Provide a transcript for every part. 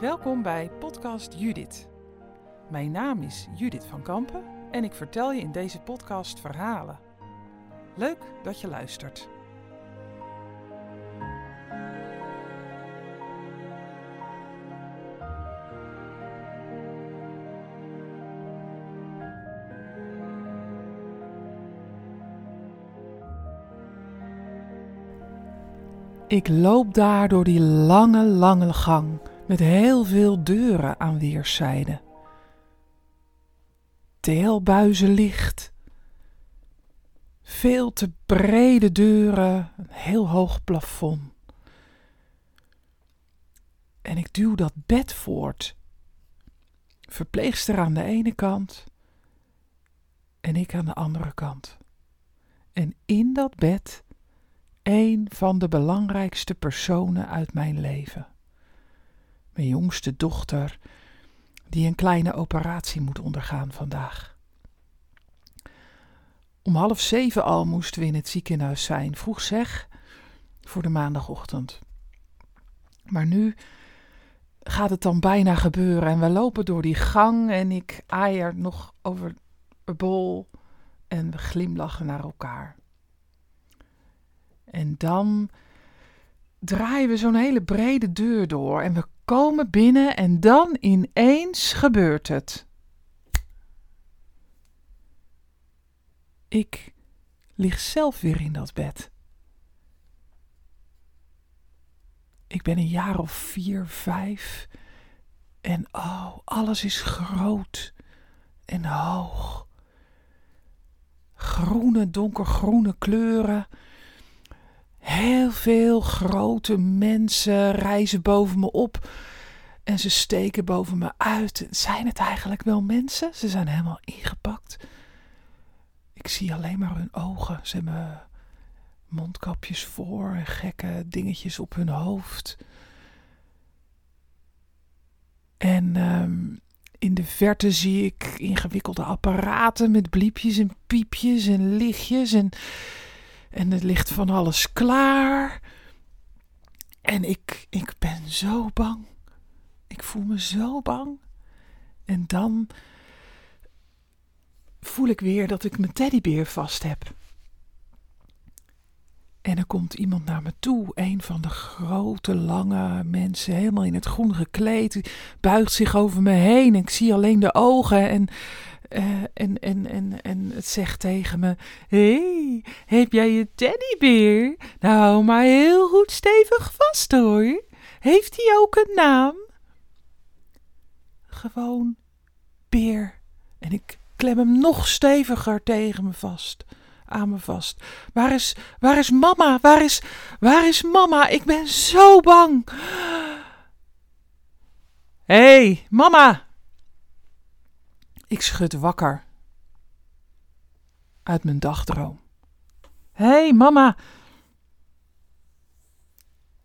Welkom bij Podcast Judith. Mijn naam is Judith van Kampen en ik vertel je in deze podcast verhalen. Leuk dat je luistert. Ik loop daar door die lange, lange gang met heel veel deuren aan weerszijden. Teelbuizen licht, veel te brede deuren, een heel hoog plafond. En ik duw dat bed voort. Verpleegster aan de ene kant en ik aan de andere kant. En in dat bed een van de belangrijkste personen uit mijn leven. Mijn jongste dochter, die een kleine operatie moet ondergaan vandaag. Om half zeven al moesten we in het ziekenhuis zijn, vroeg zeg, voor de maandagochtend. Maar nu gaat het dan bijna gebeuren en we lopen door die gang en ik aai nog over een bol en we glimlachen naar elkaar. En dan draaien we zo'n hele brede deur door en we komen binnen en dan ineens gebeurt het. Ik lig zelf weer in dat bed. Ik ben een jaar of vier, vijf. En oh, alles is groot en hoog. Groene, donkergroene kleuren. Heel veel grote mensen reizen boven me op en ze steken boven me uit. Zijn het eigenlijk wel mensen? Ze zijn helemaal ingepakt. Ik zie alleen maar hun ogen. Ze hebben mondkapjes voor en gekke dingetjes op hun hoofd. En um, in de verte zie ik ingewikkelde apparaten met bliepjes en piepjes en lichtjes en en er ligt van alles klaar. En ik, ik ben zo bang. Ik voel me zo bang. En dan voel ik weer dat ik mijn teddybeer vast heb. En er komt iemand naar me toe, een van de grote, lange mensen, helemaal in het groen gekleed, buigt zich over me heen. En ik zie alleen de ogen en uh, en, en, en, en het zegt tegen me: hey, heb jij je teddybeer? Nou, maar heel goed stevig vast hoor. Heeft hij ook een naam? Gewoon beer. En ik klem hem nog steviger tegen me vast. Aan me vast. Waar is, waar is mama? Waar is, waar is mama? Ik ben zo bang. Hé, hey, mama, ik schud wakker uit mijn dagdroom. Hé, hey, mama.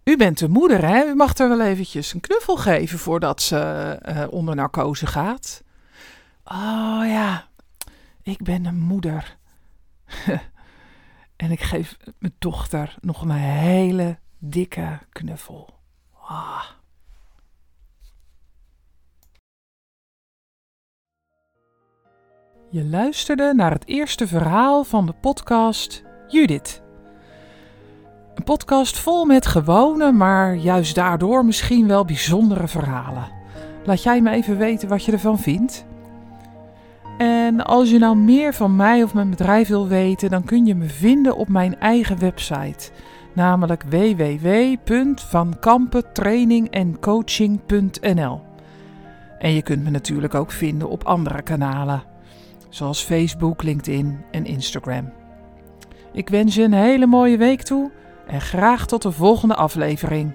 U bent de moeder, hè? U mag er wel eventjes een knuffel geven voordat ze uh, onder narcose gaat. Oh ja, ik ben een moeder. en ik geef mijn dochter nog een hele dikke knuffel. Ah. Je luisterde naar het eerste verhaal van de podcast Judith. Een podcast vol met gewone, maar juist daardoor misschien wel bijzondere verhalen. Laat jij me even weten wat je ervan vindt. En als je nou meer van mij of mijn bedrijf wil weten, dan kun je me vinden op mijn eigen website, namelijk www.vankampentrainingencoaching.nl. En je kunt me natuurlijk ook vinden op andere kanalen zoals Facebook, LinkedIn en Instagram. Ik wens je een hele mooie week toe en graag tot de volgende aflevering.